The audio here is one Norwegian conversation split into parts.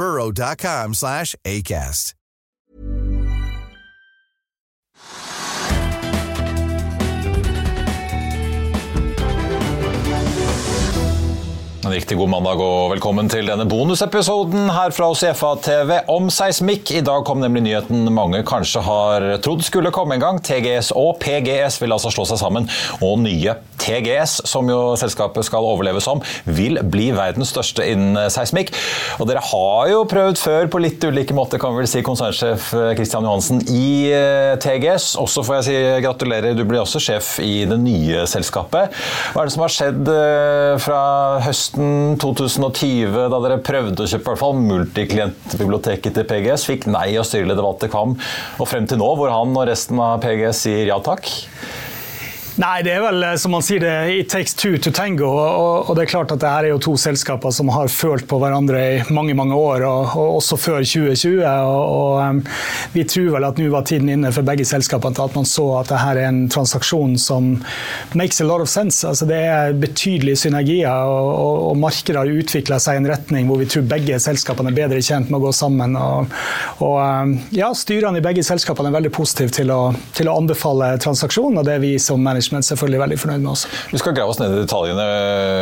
burrow.com slash ACAST. En riktig god mandag og velkommen til denne bonusepisoden her fra oss i FA-TV om seismikk. I dag kom nemlig nyheten mange kanskje har trodd skulle komme en gang. TGS og PGS vil altså slå seg sammen, og nye TGS, som jo selskapet skal overleve som, vil bli verdens største innen seismikk. Og dere har jo prøvd før på litt ulike måter, kan vi vel si, konsernsjef Kristian Johansen i eh, TGS. Også får jeg si gratulerer, du blir også sjef i det nye selskapet. Hva er det som har skjedd eh, fra høsten høsten 2020, da dere prøvde å kjøpe i hvert fall multiklientbiblioteket til PGS, fikk nei av styreleder Walter Kam, og frem til nå, hvor han og resten av PGS sier ja takk? Nei, det er vel eh, som man sier det, it takes two to tango. Og, og det er klart at det her er jo to selskaper som har følt på hverandre i mange mange år, og, og også før 2020. Og, um, vi tror vel at nå var tiden inne for begge selskapene til at man så at det her er en transaksjon som makes a lot of sense. Altså, det er betydelige synergier, og, og markedet har utvikla seg i en retning hvor vi tror begge selskapene er bedre tjent med å gå sammen. Og, um, ja, styrene i begge selskapene er veldig positive til å, til å anbefale transaksjonen, og det er vi som management men selvfølgelig veldig fornøyd med oss. Vi skal grave oss ned i detaljene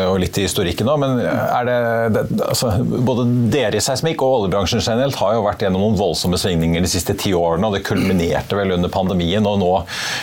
og litt i historikken nå, men det, det altså, både dere i seismikk og oljebransjen generelt har jo vært gjennom noen voldsomme svingninger de siste ti årene, og det kulminerte vel under pandemien og nå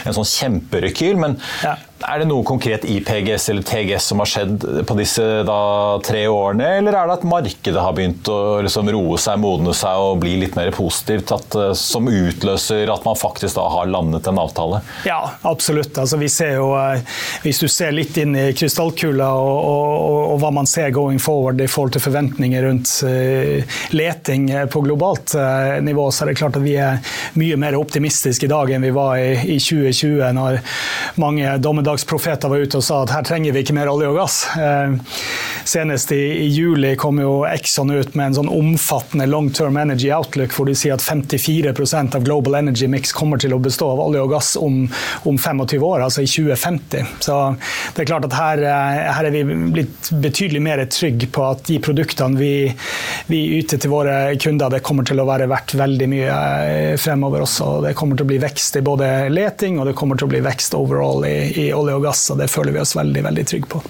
en sånn kjemperekyl. men ja. Er det noe konkret i PGS eller TGS som har skjedd på disse da, tre årene, eller er det at markedet har begynt å liksom, roe seg, modne seg og bli litt mer positivt, at, eh, som utløser at man faktisk da har landet en avtale? Ja, absolutt. Altså, vi ser jo, eh, hvis du ser litt inn i krystallkula og, og, og, hva man ser going forward i forhold til forventninger rundt uh, leting på globalt nivå, så er det klart at vi er mye mer optimistiske i dag enn vi var i, i 2020, når mange dommedager dommedagsprofeter var ute og sa at her trenger vi ikke mer olje og gass. Eh, senest i, i juli kom jo Exxon ut med en sånn omfattende long term energy outlook hvor de sier at 54% av global energy mix kommer til å bestå av olje og gass om, om 25 år, altså i 2050. Så det er klart at her, eh, her er vi blitt betydelig mer trygge på at de produktene vi, vi yter til våre kunder, det kommer til å være verdt veldig mye eh, fremover også. Det kommer til å bli vekst i både leting og det kommer til å bli vekst overall i, i olje og gass, og det føler vi oss veldig veldig trygge på.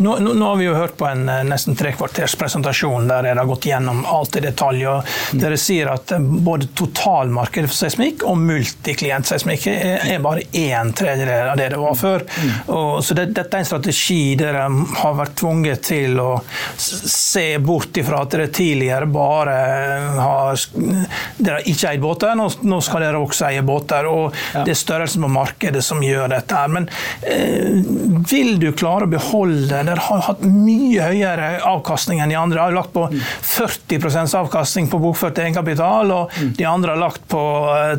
Nå, nå, nå, har vi jo hørt på en eh, nesten tre kvarters presentasjon der dere har gått gjennom alt i detalj. og mm. Dere sier at eh, både totalmarkedet for seismikk og multiklientseismikk er bare én tredjedel av det det var før. Mm. Og, så det, Dette er en strategi dere har vært tvunget til å se bort ifra at dere tidligere bare har Dere har ikke eid båter, nå, nå skal dere også eie båter. og ja. Det er størrelsen på markedet som gjør dette. her, men Eh, vil du klare å beholde Dere har hatt mye høyere avkastning enn de andre. Har lagt på 40% avkastning på bokført egenkapital, og de andre har lagt på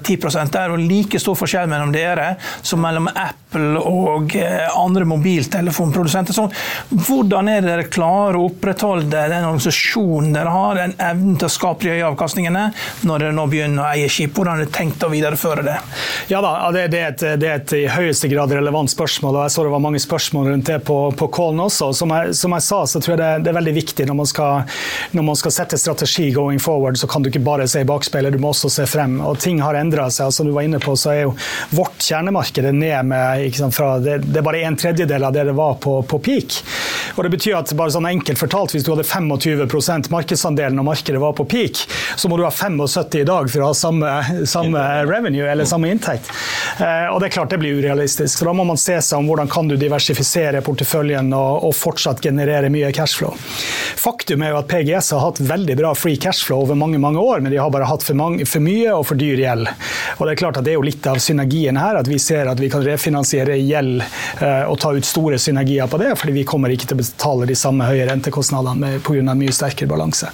10 der. Det er like stor forskjell mellom dere som mellom Apple og eh, andre mobiltelefonprodusenter. Så hvordan er det dere klarer å opprettholde den organisasjonen dere har, den evnen til å skape de høye avkastningene, når dere nå begynner å eie skip? Hvordan har dere tenkt å videreføre det? Ja da, det, er et, det er et i høyeste grad relevant spørsmål spørsmål, og jeg så det var mange spørsmål rundt det på, på callen også. Som jeg, som jeg, sa, så tror jeg det, det, er veldig viktig når man, skal, når man skal sette strategi going forward, så kan du ikke bare se i bakspeilet, du må også se frem. Og ting har endra seg. Som du var inne på, så er jo vårt kjernemarked ned med sant, fra, det, det, er bare en tredjedel av det det var på, på peak. Og det betyr at bare sånn enkelt fortalt, hvis du hadde 25% markedsandelen og markedet var på peak, så må du ha 75 i dag for å ha samme, samme revenue eller samme inntekt. Eh, og det er klart det blir urealistisk. Så da må man se seg om hvordan kan du diversifisere porteføljen og, og fortsatt generere mye cashflow. Faktum er jo at PGS har hatt veldig bra free cashflow over mange mange år, men de har bare hatt for, mange, for mye og for dyr gjeld. Og det er klart at det er jo litt av synergien her, at vi ser at vi kan refinansiere gjeld eh, og ta ut store synergier på det, fordi vi kommer ikke til å betale de samme høye rentekostnadene pga. mye sterkere balanse.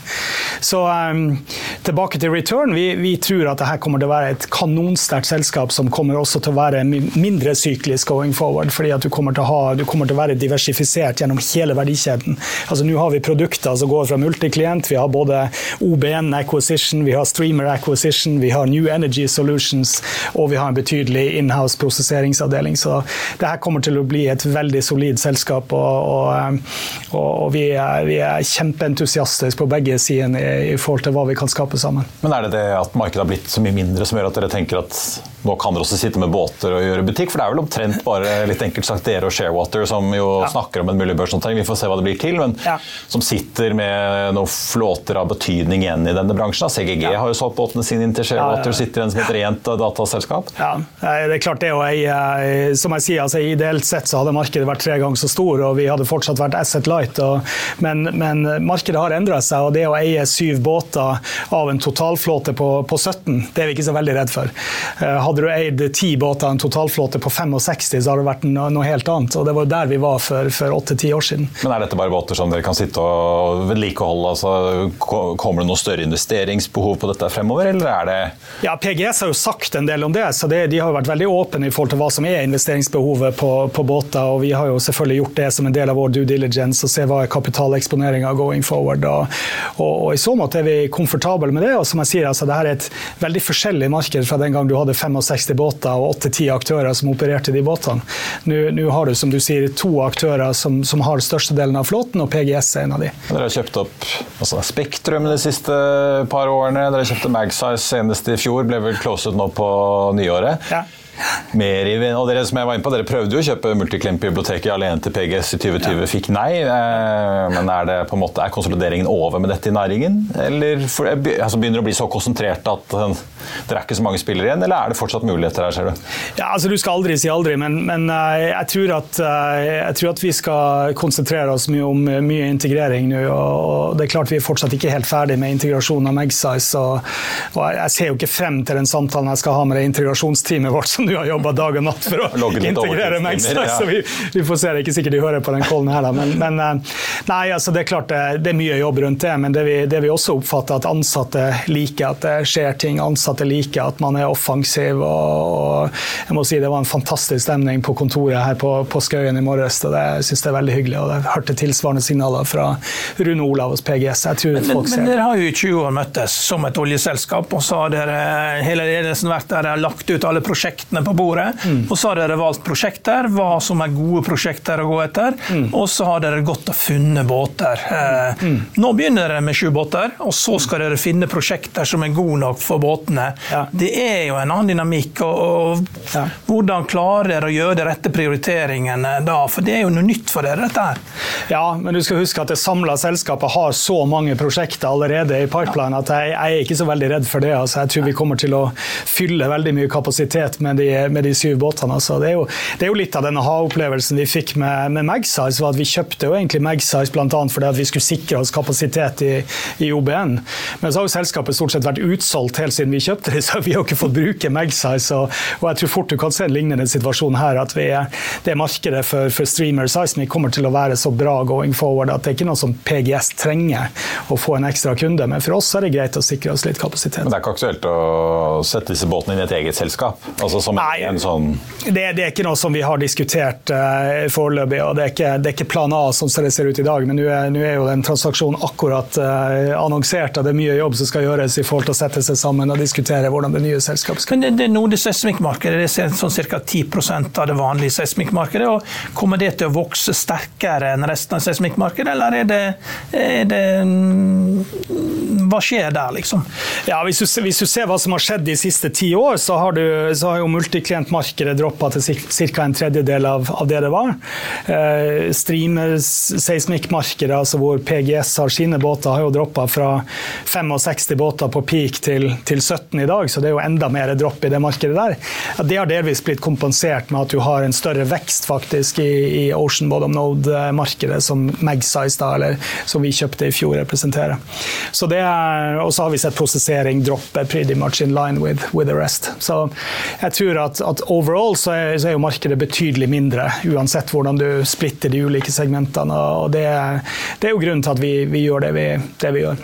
Så um, tilbake til return. Vi, vi, tror at dette kommer til å være et kanonsterkt selskap som kommer også til å være mindre syklisk going forward, fordi at du kommer til å, ha, du kommer til å være diversifisert gjennom hele verdikjeden. Altså Nå har vi produkter som går fra multiklient, vi har både OBN acquisition, vi har streamer acquisition, vi har New Energy Solutions, og vi har en betydelig inhouse prosesseringsavdeling. Så det her kommer til å bli et veldig solid selskap. og, og og, vi, er, er kjempeentusiastiske på begge sider i, i, forhold til hva vi kan skape sammen. Men er det det at markedet har blitt så mye mindre som gjør at dere tenker at nå kan dere også sitte med båter og gjøre butikk? For det er vel omtrent bare litt enkelt sagt dere og Sharewater som jo ja. snakker om en mulig børsnotering, vi får se hva det blir til, men ja. som sitter med noen flåter av betydning igjen i denne bransjen. CGG ja. har jo solgt båtene sine inn til Sharewater, sitter igjen som et rent dataselskap. Ja, det er klart det. Og jeg, som jeg sier, altså, ideelt sett så hadde markedet vært tre ganger så stor, og vi hadde fortsatt vært Asset Light. Og, men, men, markedet har endra seg, og det å eie syv båter av en totalflåte på, på 17, det er vi ikke så veldig redd for. Uh, hadde du eid ti båter av en totalflåte på 65, så hadde det vært noe, helt annet. og Det var der vi var for åtte-ti år siden. Men Er dette bare båter som dere kan sitte og vedlikeholde? Altså, kommer det noe større investeringsbehov på dette fremover, eller er det Ja, PGS har jo sagt en del om det, så det, de har jo vært veldig åpne i forhold til hva som er investeringsbehovet på, på båter. og Vi har jo selvfølgelig gjort det som en del av vår due diligence og se hva er kapitaleksponeringa going forward. Og, og, og, I så måte er vi komfortable med det. og som jeg sier, altså, her er et veldig forskjellig marked fra den gang du hadde 65 båter og 8-10 aktører som opererte de båtene. Nå, har du som du sier, to aktører som, som har størstedelen av flåten, og PGS er en av de. Dere har kjøpt opp altså, Spektrum de siste par årene. Dere kjøpte Magsize senest i fjor, ble vel closet nå på nyåret. Ja mer i og dere, som jeg var inne på, dere prøvde jo å kjøpe Multiklimp-biblioteket alene til PGS i 2020, ja. fikk nei. Eh, men er, det på en måte, er konsolideringen over med dette i næringen? Eller for, altså, begynner det å bli så konsentrert at uh, det er ikke så mange spillere igjen, eller er det fortsatt muligheter her, ser du? Ja, altså Du skal aldri si aldri, men, men jeg, tror at, jeg, tror at, vi skal konsentrere oss mye om mye integrering nå. og Det er klart vi er fortsatt ikke helt ferdig med integrasjonen av Magsize. Og, og jeg ser jo ikke frem til den samtalen jeg skal ha med det integrasjonsteamet vårt som du har jobba dag og natt for å integrere Magstad. Ja. Så vi, vi, får se. Det er ikke sikkert de hører på den callen her, da. Men, men, eh, nei, altså det er klart det, det, er mye jobb rundt det. Men det vi, det vi også oppfatter, at ansatte liker at det skjer ting. Ansatte liker at man er offensiv. Og, og jeg må si det var en fantastisk stemning på kontoret her på, på Skøyen i morges. og det synes jeg er veldig hyggelig. og Jeg hørte tilsvarende signaler fra Rune Olav hos PGS. Jeg tror men, folk ser Men dere har jo i 20 år møttes som et oljeselskap, og så har dere hele ledelsen vært der og lagt ut alle prosjektene på bordet. Mm. Og så har dere valgt prosjekter, hva som er gode prosjekter å gå etter. Mm. Og så har dere gått og funnet båter. Eh, mm. Nå begynner dere med sju båter, og så skal dere finne prosjekter som er gode nok for båtene. Ja. Det er jo en annen dynamikk. og, og ja. Hvordan klarer dere å gjøre de rette prioriteringene da? For det er jo noe nytt for dere, dette her. Ja, men du skal huske at det samla selskapet har så mange prosjekter allerede i pipeline at jeg, jeg, er ikke så veldig redd for det. Altså, jeg tror vi kommer til å fylle veldig mye kapasitet med de, med de syv båtene. Altså, det, er jo, det, er jo, litt av den ha-opplevelsen vi fikk med, med Magsize. var at Vi kjøpte jo egentlig Magsize bl.a. fordi vi skulle sikre oss kapasitet i, i, OBN. Men så har jo selskapet stort sett vært utsolgt helt siden vi kjøpte det, så vi har jo ikke fått bruke Magsize. Og, og jeg tror fort du kan se en lignende situasjon her. at vi, Det markedet for, for streamer seismic kommer til å være så bra going forward at det er ikke noe som PGS trenger å få en ekstra kunde. Men for oss er det greit å sikre oss litt kapasitet. Men det er ikke aktuelt å sette disse båtene inn i et eget selskap? Altså som Nei, en sånn det, det, er ikke noe som vi har diskutert uh, foreløpig. og det er, ikke, det er, ikke, plan A sånn som det ser ut i dag. Men nå er, er, jo den transaksjonen akkurat uh, annonsert, og det er mye jobb som skal gjøres i forhold til å sette seg sammen og diskutere hvordan det nye selskapet skal Men Det, det nordiske seismikkmarkedet er sånn ca. 10 av det vanlige seismikkmarkedet. og Kommer det til å vokse sterkere enn resten av seismikkmarkedet, eller er det, er det Hva skjer der, liksom? Ja, hvis du, hvis du, ser hva som har skjedd de siste ti år, så har, du, så har jo multiklientmarkedet droppa til ca. en tredjedel av, av, det det var. Eh, Streamer-seismikkmarkedet, altså hvor PGS har sine båter, har jo droppa fra 65 båter på peak til, til, 17 i dag, så det er jo enda mer dropp i det markedet der. Det har delvis blitt kompensert med at du har en større vekst faktisk i, i Ocean Bottom Node-markedet, som Magsize, da, eller som vi kjøpte i fjor, representerer. Så det er, og så har vi sett prosessering droppe pretty much in line with, with the rest. Så jeg tror at, at overall så er, så er, jo markedet betydelig mindre, uansett hvordan du splitter de ulike segmentene. og Det, det er jo grunnen til at vi, vi gjør det vi, det vi gjør.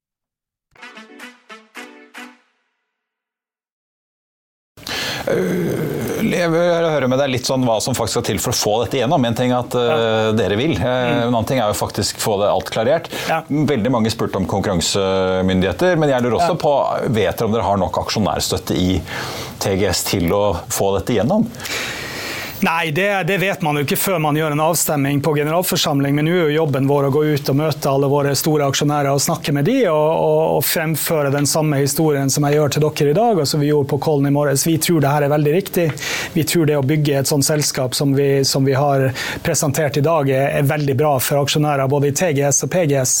Jeg vil høre med deg litt sånn hva som faktisk skal til for å få dette igjennom. En ting er at uh, dere vil, uh, en annen ting er jo faktisk få det alt klarert. Ja. Veldig mange spurte om konkurransemyndigheter, men jeg lurer også ja. på vet dere om dere har nok aksjonærstøtte i TGS til å få dette igjennom? Nei, det, det, vet man jo ikke før man gjør en avstemning på generalforsamling. Men nå er jo jobben vår å gå ut og møte alle våre store aksjonærer og snakke med de, og, og, og fremføre den samme historien som jeg gjør til dere i dag, og som vi gjorde på Kollen i morges. Vi tror det her er veldig riktig. Vi tror det å bygge et sånt selskap som vi, som vi har presentert i dag, er, er, veldig bra for aksjonærer både i TGS og PGS.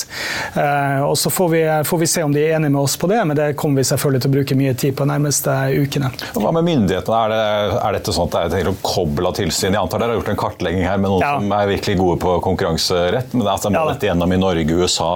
Eh, og Så får vi, får vi, se om de er enige med oss på det, men det kommer vi selvfølgelig til å bruke mye tid på de nærmeste ukene. Hva med myndighetene? Er, det, er dette sånn at det er å koble tilsyn. Jeg antar dere har gjort en kartlegging her med noen ja. som er virkelig gode på konkurranserett. Men altså, må ja. dette gjennom i Norge, USA,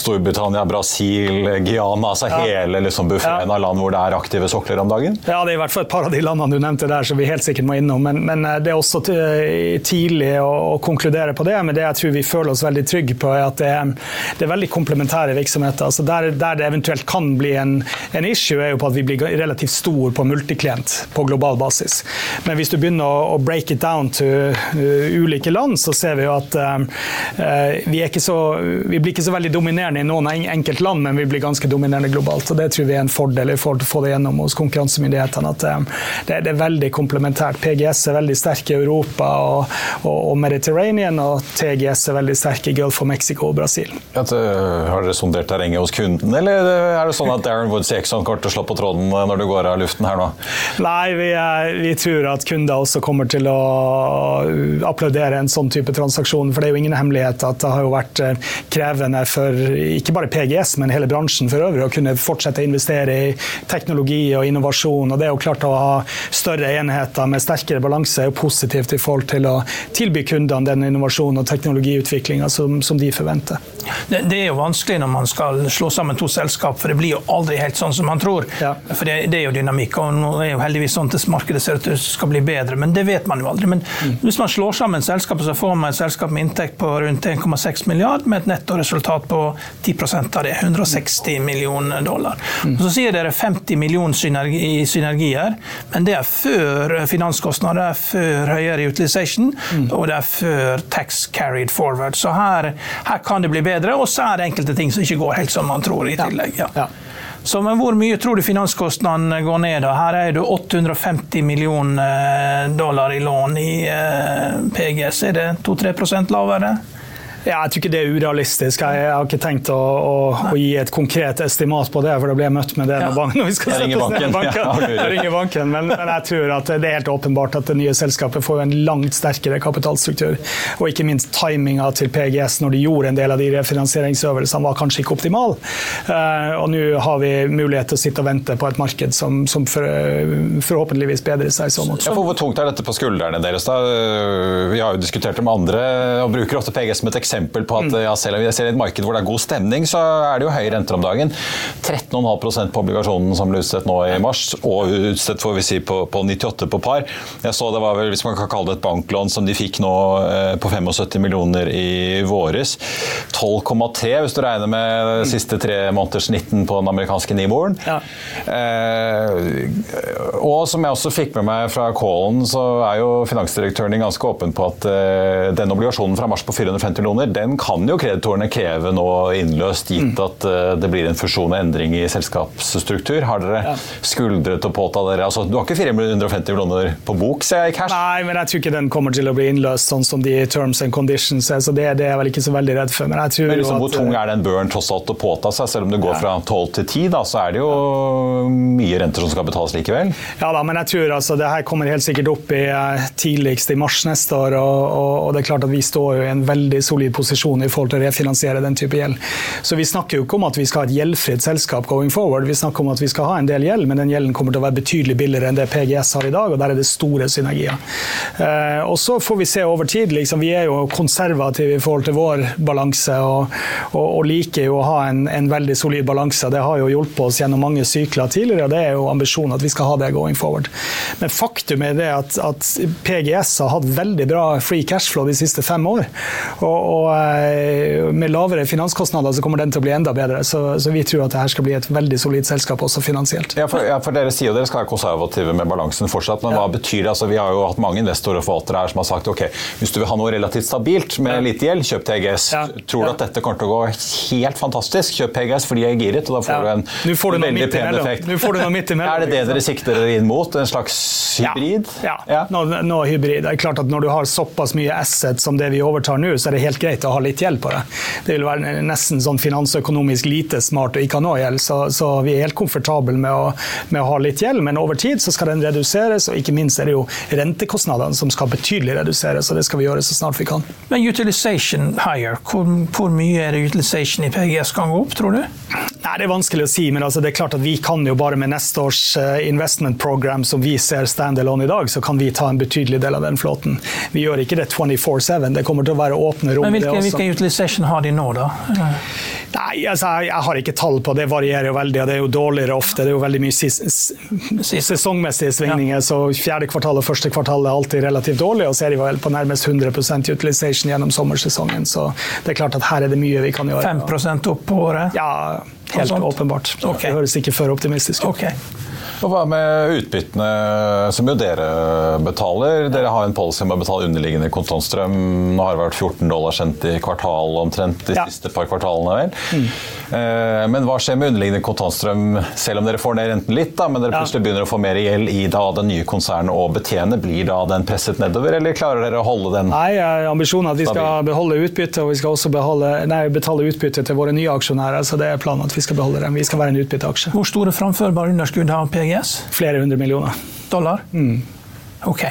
Storbritannia, Brasil, Guyana. Altså ja. hele liksom, buffeen av land hvor det er aktive sokler om dagen? Ja, det er i hvert fall et par av de landene du nevnte der som vi helt sikkert må innom. Men, men eh, det er også tidlig å, å, konkludere på det. Men det jeg tror vi føler oss veldig trygge på, er at det er, det er veldig komplementære virksomheter. Altså der, der, det eventuelt kan bli en, en issue, er jo på at vi blir relativt stor på multiklient på global basis. Men hvis du begynner å, å break it down til uh, ulike land, så ser vi jo at uh, vi, så, vi, blir ikke så veldig dominerende i noen enkelt land, men vi blir ganske dominerende globalt. og Det tror vi er en fordel i forhold til å få det gjennom hos konkurransemyndighetene. at det, det, er veldig komplementært. PGS er veldig sterk i Europa og, og, og Mediterranean, og TGS er veldig sterk i Gulf of Mexico og Brasil. At, har dere sondert terrenget hos kunden, eller er det sånn at Darren Woods Jackson kommer til å slå på tråden når du går av luften her nå? Nei, vi, vi tror at kunder også kommer til å applaudere en sånn type transaksjon. For det er jo ingen hemmelighet at det har jo vært eh, krevende for ikke bare PGS, men hele bransjen for øvrig å kunne fortsette å investere i teknologi og innovasjon. Og det er jo klart å ha større enheter med sterkere balanse er jo positivt i forhold til å tilby kundene den innovasjonen og teknologiutviklinga som, som, de forventer. Det, det, er jo vanskelig når man skal slå sammen to selskap, for det blir jo aldri helt sånn som man tror. Ja. For det, det, er jo dynamikk, og nå er jo heldigvis sånn at markedet ser ut til skal bli bedre, men det vet man jo aldri. Men mm. hvis man slår sammen selskapet, så får man et selskap med inntekt på rundt 1,6 milliard, med et nettoresultat på 10 av det, 160 millioner dollar. Mm. Så sier dere 50 millioner synergi, synergier, men det er før finanskostnader, før høyere utilization, mm. og det er før tax carried forward. Så her, her kan det bli bedre, og så er det enkelte ting som ikke går helt som man tror i tillegg. Ja. Ja. Så men Hvor mye tror du finanskostnadene går ned? da? Her er det 850 millioner dollar i lån i eh, PGS. Er det 2-3% lavere? Ja, jeg tror ikke det er urealistisk. Jeg, har ikke tenkt å, å, å, gi et konkret estimat på det, for da blir jeg møtt med det når, banken, når vi skal sette oss ned i banken. Jeg ringer banken. Men, men, jeg tror at det er helt åpenbart at det nye selskapet får en langt sterkere kapitalstruktur. Og ikke minst timinga til PGS når de gjorde en del av de refinansieringsøvelsene, var kanskje ikke optimal. Uh, og nå har vi mulighet til å sitte og vente på et marked som, som for, forhåpentligvis bedrer seg i så måte. Ja, hvor tungt er dette på skuldrene deres? da? Vi har jo diskutert det med andre og bruker ofte PGS som et eksempel eksempel på at ja, selv om vi ser et marked hvor det er god stemning, så er det jo høye renter om dagen. 13,5% på obligasjonen som ble utstedt nå i mars, og utstedt får vi si på, på 98 på par. Jeg så det var vel, hvis man kan kalle det et banklån som de fikk nå eh, på 75 millioner i våres. 12,3 hvis du regner med mm. siste tre måneders 19 på den amerikanske Niboren. Ja. Eh, og som jeg også fikk med meg fra callen, så er jo finansdirektøren ganske åpen på at eh, den obligasjonen fra mars på 450 millioner kroner, den kan jo kreditorene kreve nå innløst, gitt mm. at uh, det blir en fusjon og endring i selskapsstruktur. Har dere skuldret å påta dere altså, Du har ikke 450 millioner på bok, ser jeg i cash? Nei, men jeg tror ikke den kommer til å bli innløst sånn som de terms and conditions er. så det, det er jeg vel ikke så veldig redd for. Men, jeg tror men liksom, hvor tung eh, er den børen tross alt å påta seg? Selv om det går fra 12 til 10, da, så er det jo mye renter som skal betales likevel? Ja da, men jeg tror altså, det her kommer helt sikkert opp i uh, tidligst i mars neste år. Og, og, og, det er klart at vi står jo i en veldig solid posisjon i forhold til å refinansiere den type gjeld. Så vi snakker jo ikke om at vi skal ha et gjeldfritt selskap going forward. Vi snakker om at vi skal ha en del gjeld, men den gjelden kommer til å være betydelig billigere enn det PGS har i dag, og der er det store synergier. Eh, og så får vi se over tid. Liksom, vi er jo konservative i forhold til vår balanse, og, og, og liker jo å ha en, en, veldig solid balanse. Det har jo hjulpet oss gjennom mange sykler tidligere, og det er jo ambisjonen at vi skal ha det going forward. Men faktum er det at, at PGS har hatt veldig bra free cashflow de siste fem år. Og, og Eh, med lavere finanskostnader så kommer den til å bli enda bedre. Så, så vi tror at dette skal bli et veldig solid selskap også finansielt. Ja, for, ja, for Dere sier jo dere skal være konservative med balansen fortsatt, men ja. hva betyr det? Altså, vi har jo hatt mange investorer og forvaltere her som har sagt ok, hvis du vil ha noe relativt stabilt med lite gjeld, kjøp TGS. Tror du at dette kommer til å gå helt fantastisk? Kjøp TGS fordi jeg er giret, og da får du en får du veldig pen effekt. Nå får du noe midt imellom. er det det dere sikter dere inn mot? En slags hybrid? Ja, ja. Nå, nå hybrid. Det er klart at Når du har såpass mye asset som det vi overtar nå, så er det helt greit å ha litt gjeld på det. Det vil være nesten sånn finansøkonomisk lite smart å ikke ha noe gjeld, så, så, vi er helt komfortable med å, med å, ha litt gjeld. Men over tid så skal den reduseres, og ikke minst er det jo rentekostnadene som skal betydelig reduseres, og det skal vi gjøre så snart vi kan. Men utilization higher, hvor, hvor mye er det utilization i PGS kan gå opp, tror du? Nei, Det er vanskelig å si, men altså, det er klart at vi kan jo bare med neste års eh, investment program som vi ser standalone i dag, så kan vi ta en betydelig del av den flåten. Vi gjør ikke det 24-7, det kommer til å være åpne rom. Men hvilken, hvilke utilization har de nå, da? Nei, altså, jeg har ikke tall på det, varierer jo veldig. og Det er jo dårligere ofte. Det er jo veldig mye sesongmessige svingninger. Ja. Så fjerde kvartal og første kvartal er alltid relativt dårlig, og så er de vel på nærmest 100% utilization gjennom sommersesongen. Så det er klart at her er det mye vi kan gjøre. 5 opp på året? Ja, helt åpenbart. Okay. Det høres ikke for optimistisk ut. Okay. Og Hva med utbyttene, som jo dere betaler? Dere har en policy om å betale underliggende kontantstrøm. Nå har det vært 14 dollar sendt i kvartal omtrent de ja. siste par kvartalene. vel? Mm. Eh, men hva skjer med underliggende kontantstrøm, selv om dere får ned renten litt, da, men dere plutselig begynner å få mer gjeld i da det nye konsernet å betjene? Blir da den presset nedover, eller klarer dere å holde den Nei, ambisjonen er at vi skal beholde utbytte, og vi skal også beholde, nei, betale utbytte til våre nye aksjonærer. så det er planen at Vi skal beholde dem. Vi skal være en utbytteaksje. Hvor store framførbare underskudd har PGS? Flere hundre millioner. Dollar? Mm. Ok.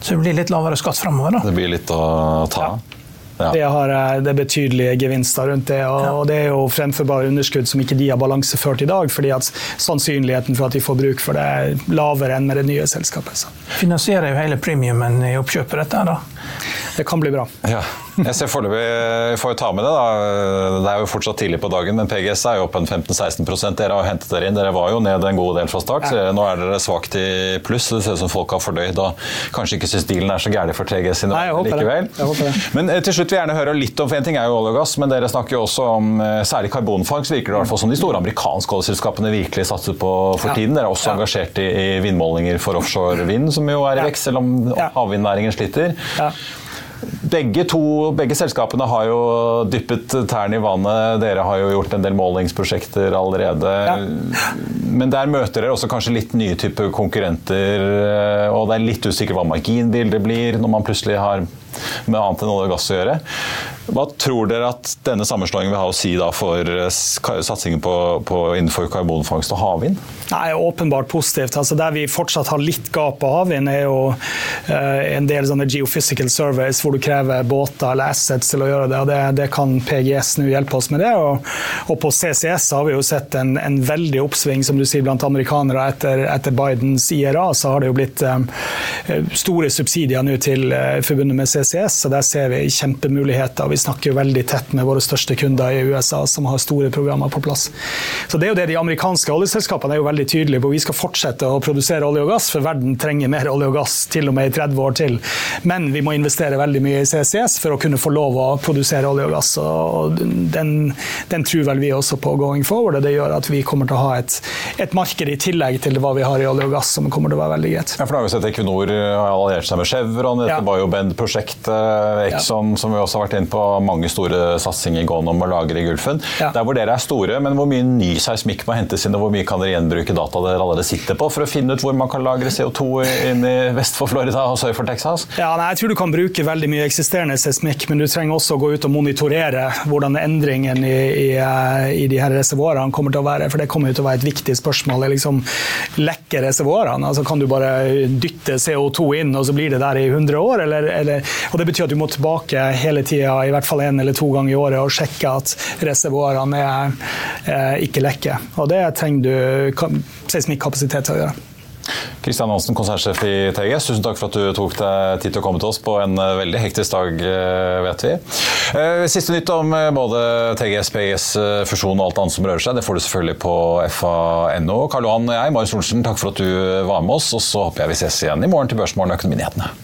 Så det blir litt lavere skatt framover, da? Det blir litt å ta av? Ja. Ja. Det, har, eh, det er betydelige gevinster rundt det. Og, ja. og, det er jo fremførbare underskudd som ikke de har balanseført i dag, fordi at sannsynligheten for at de får bruk for det, er lavere enn med det nye selskapet. Så. Finansierer jo hele premiumen i oppkjøpet, dette da? Det kan bli bra. Ja. Jeg ser foreløpig Vi får jo ta med det, da. Det er jo fortsatt tidlig på dagen, men PGS er jo oppe en 15-16% Dere har hentet dere inn. Dere var jo ned en god del fra start. Ja. Nå er dere svakt i pluss. Det ser ut som folk har fordøyd og kanskje ikke syns dealen er så gæren for TGS Nei, jeg håper likevel. Det. Jeg håper det. Men eh, til slutt vil jeg gjerne høre litt om for En ting er jo olje og gass, men dere snakker jo også om eh, særlig karbonfangst. Virker det i hvert fall som de store amerikanske oljeselskapene virkelig satser på for ja. tiden. Dere er også ja. engasjert i, i vindmålinger for offshore vind, som jo er i vekst, selv om havvindnæringen sliter. Begge, to, begge selskapene har jo dyppet tærne i vannet. Dere har jo gjort en del målingsprosjekter allerede. Ja. Men der møter dere også kanskje litt nye typer konkurrenter. Og det er litt usikkert hva marginbildet blir når man plutselig har med annet enn olje og gass å gjøre. Hva tror dere at denne sammenslåingen vil ha å si for eh, satsingen på, på innenfor karbonfangst og havvind? Nei, Åpenbart positivt. Altså der vi fortsatt har litt gap på havvind, er jo uh, en del sånne geophysical surveys hvor du krever båter eller assets til å gjøre det. og Det, det kan PGS nå hjelpe oss med det. Og, og, på CCS har vi jo sett en, en, veldig oppsving som du sier, blant amerikanere. Etter, etter Bidens IRA så har det jo blitt um, store subsidier nå til uh, forbundet med CCS, så der ser vi kjempemuligheter. Vi snakker jo veldig tett med våre største kunder i USA, som har store programmer på plass. Så det er jo det De amerikanske oljeselskapene er jo veldig tydelige på. Vi skal fortsette å produsere olje og gass, for verden trenger mer olje og gass til og med i 30 år til. Men vi må investere veldig mye i CCS for å kunne få lov å produsere olje og gass. Og den, den tror vel vi også på going forward, og det gjør at vi kommer til å ha et, et marked i tillegg til hva vi har i olje og gass, som kommer til å være veldig greit. Ja, for da har vi sett Equinor har alliert seg med Chevron, dette ja. Biobend-prosjektet, Exxon, ja. som vi også har vært inne på mange store satsinger gående om å lagre i Gulfen. Ja. Der hvor dere er store, men hvor mye ny seismikk må hentes inn, og hvor mye kan dere gjenbruke data dere allerede sitter på, for å finne ut hvor man kan lagre CO2 inn i vest for Florida og sør for Texas? Ja, nei, jeg tror du kan bruke veldig mye eksisterende seismikk, men du trenger også å gå ut og monitorere hvordan endringen i, i, eh, i de her reservoarene kommer til å være, for det kommer jo til å være et viktig spørsmål. liksom Lekker reservoarene? Altså, kan du bare dytte CO2 inn, og så blir det der i 100 år? Eller, eller, og det betyr at du må tilbake hele tida, i hvert fall én eller to ganger i året og sjekke at reservoarene er, eh, ikke lekker. Og det trenger du seismikkapasitet til å gjøre. Kristian Hansen, konsernsjef i TGS, tusen takk for at du tok deg tid til å komme til oss på en eh, veldig hektisk dag, eh, vet vi. Siste nytt om både TGS, PGS, fusjon og alt annet som rører seg, det får du selvfølgelig på fa.no. Karl Johan og jeg, Marius Olsen, takk for at du var med oss, og så håper jeg vi ses igjen i morgen til Børsmorgen og Økonominyhetene.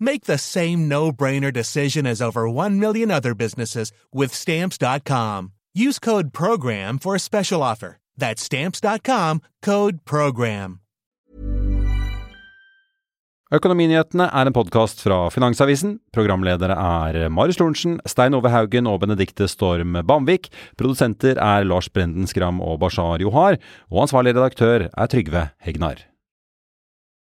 Make the same no-brainer decision as over 1 million other businesses with stamps.com. Use code program for a special offer. That's stamps.com, code program. Økonominyhetene er en podkast fra Finansavisen. Programledere er Marius Lorentzen, Stein Ove Haugen og Benedikte Storm Bamvik. Produsenter er Lars Brenden Skram og Bashar Johar. Og ansvarlig redaktør er Trygve Hegnar.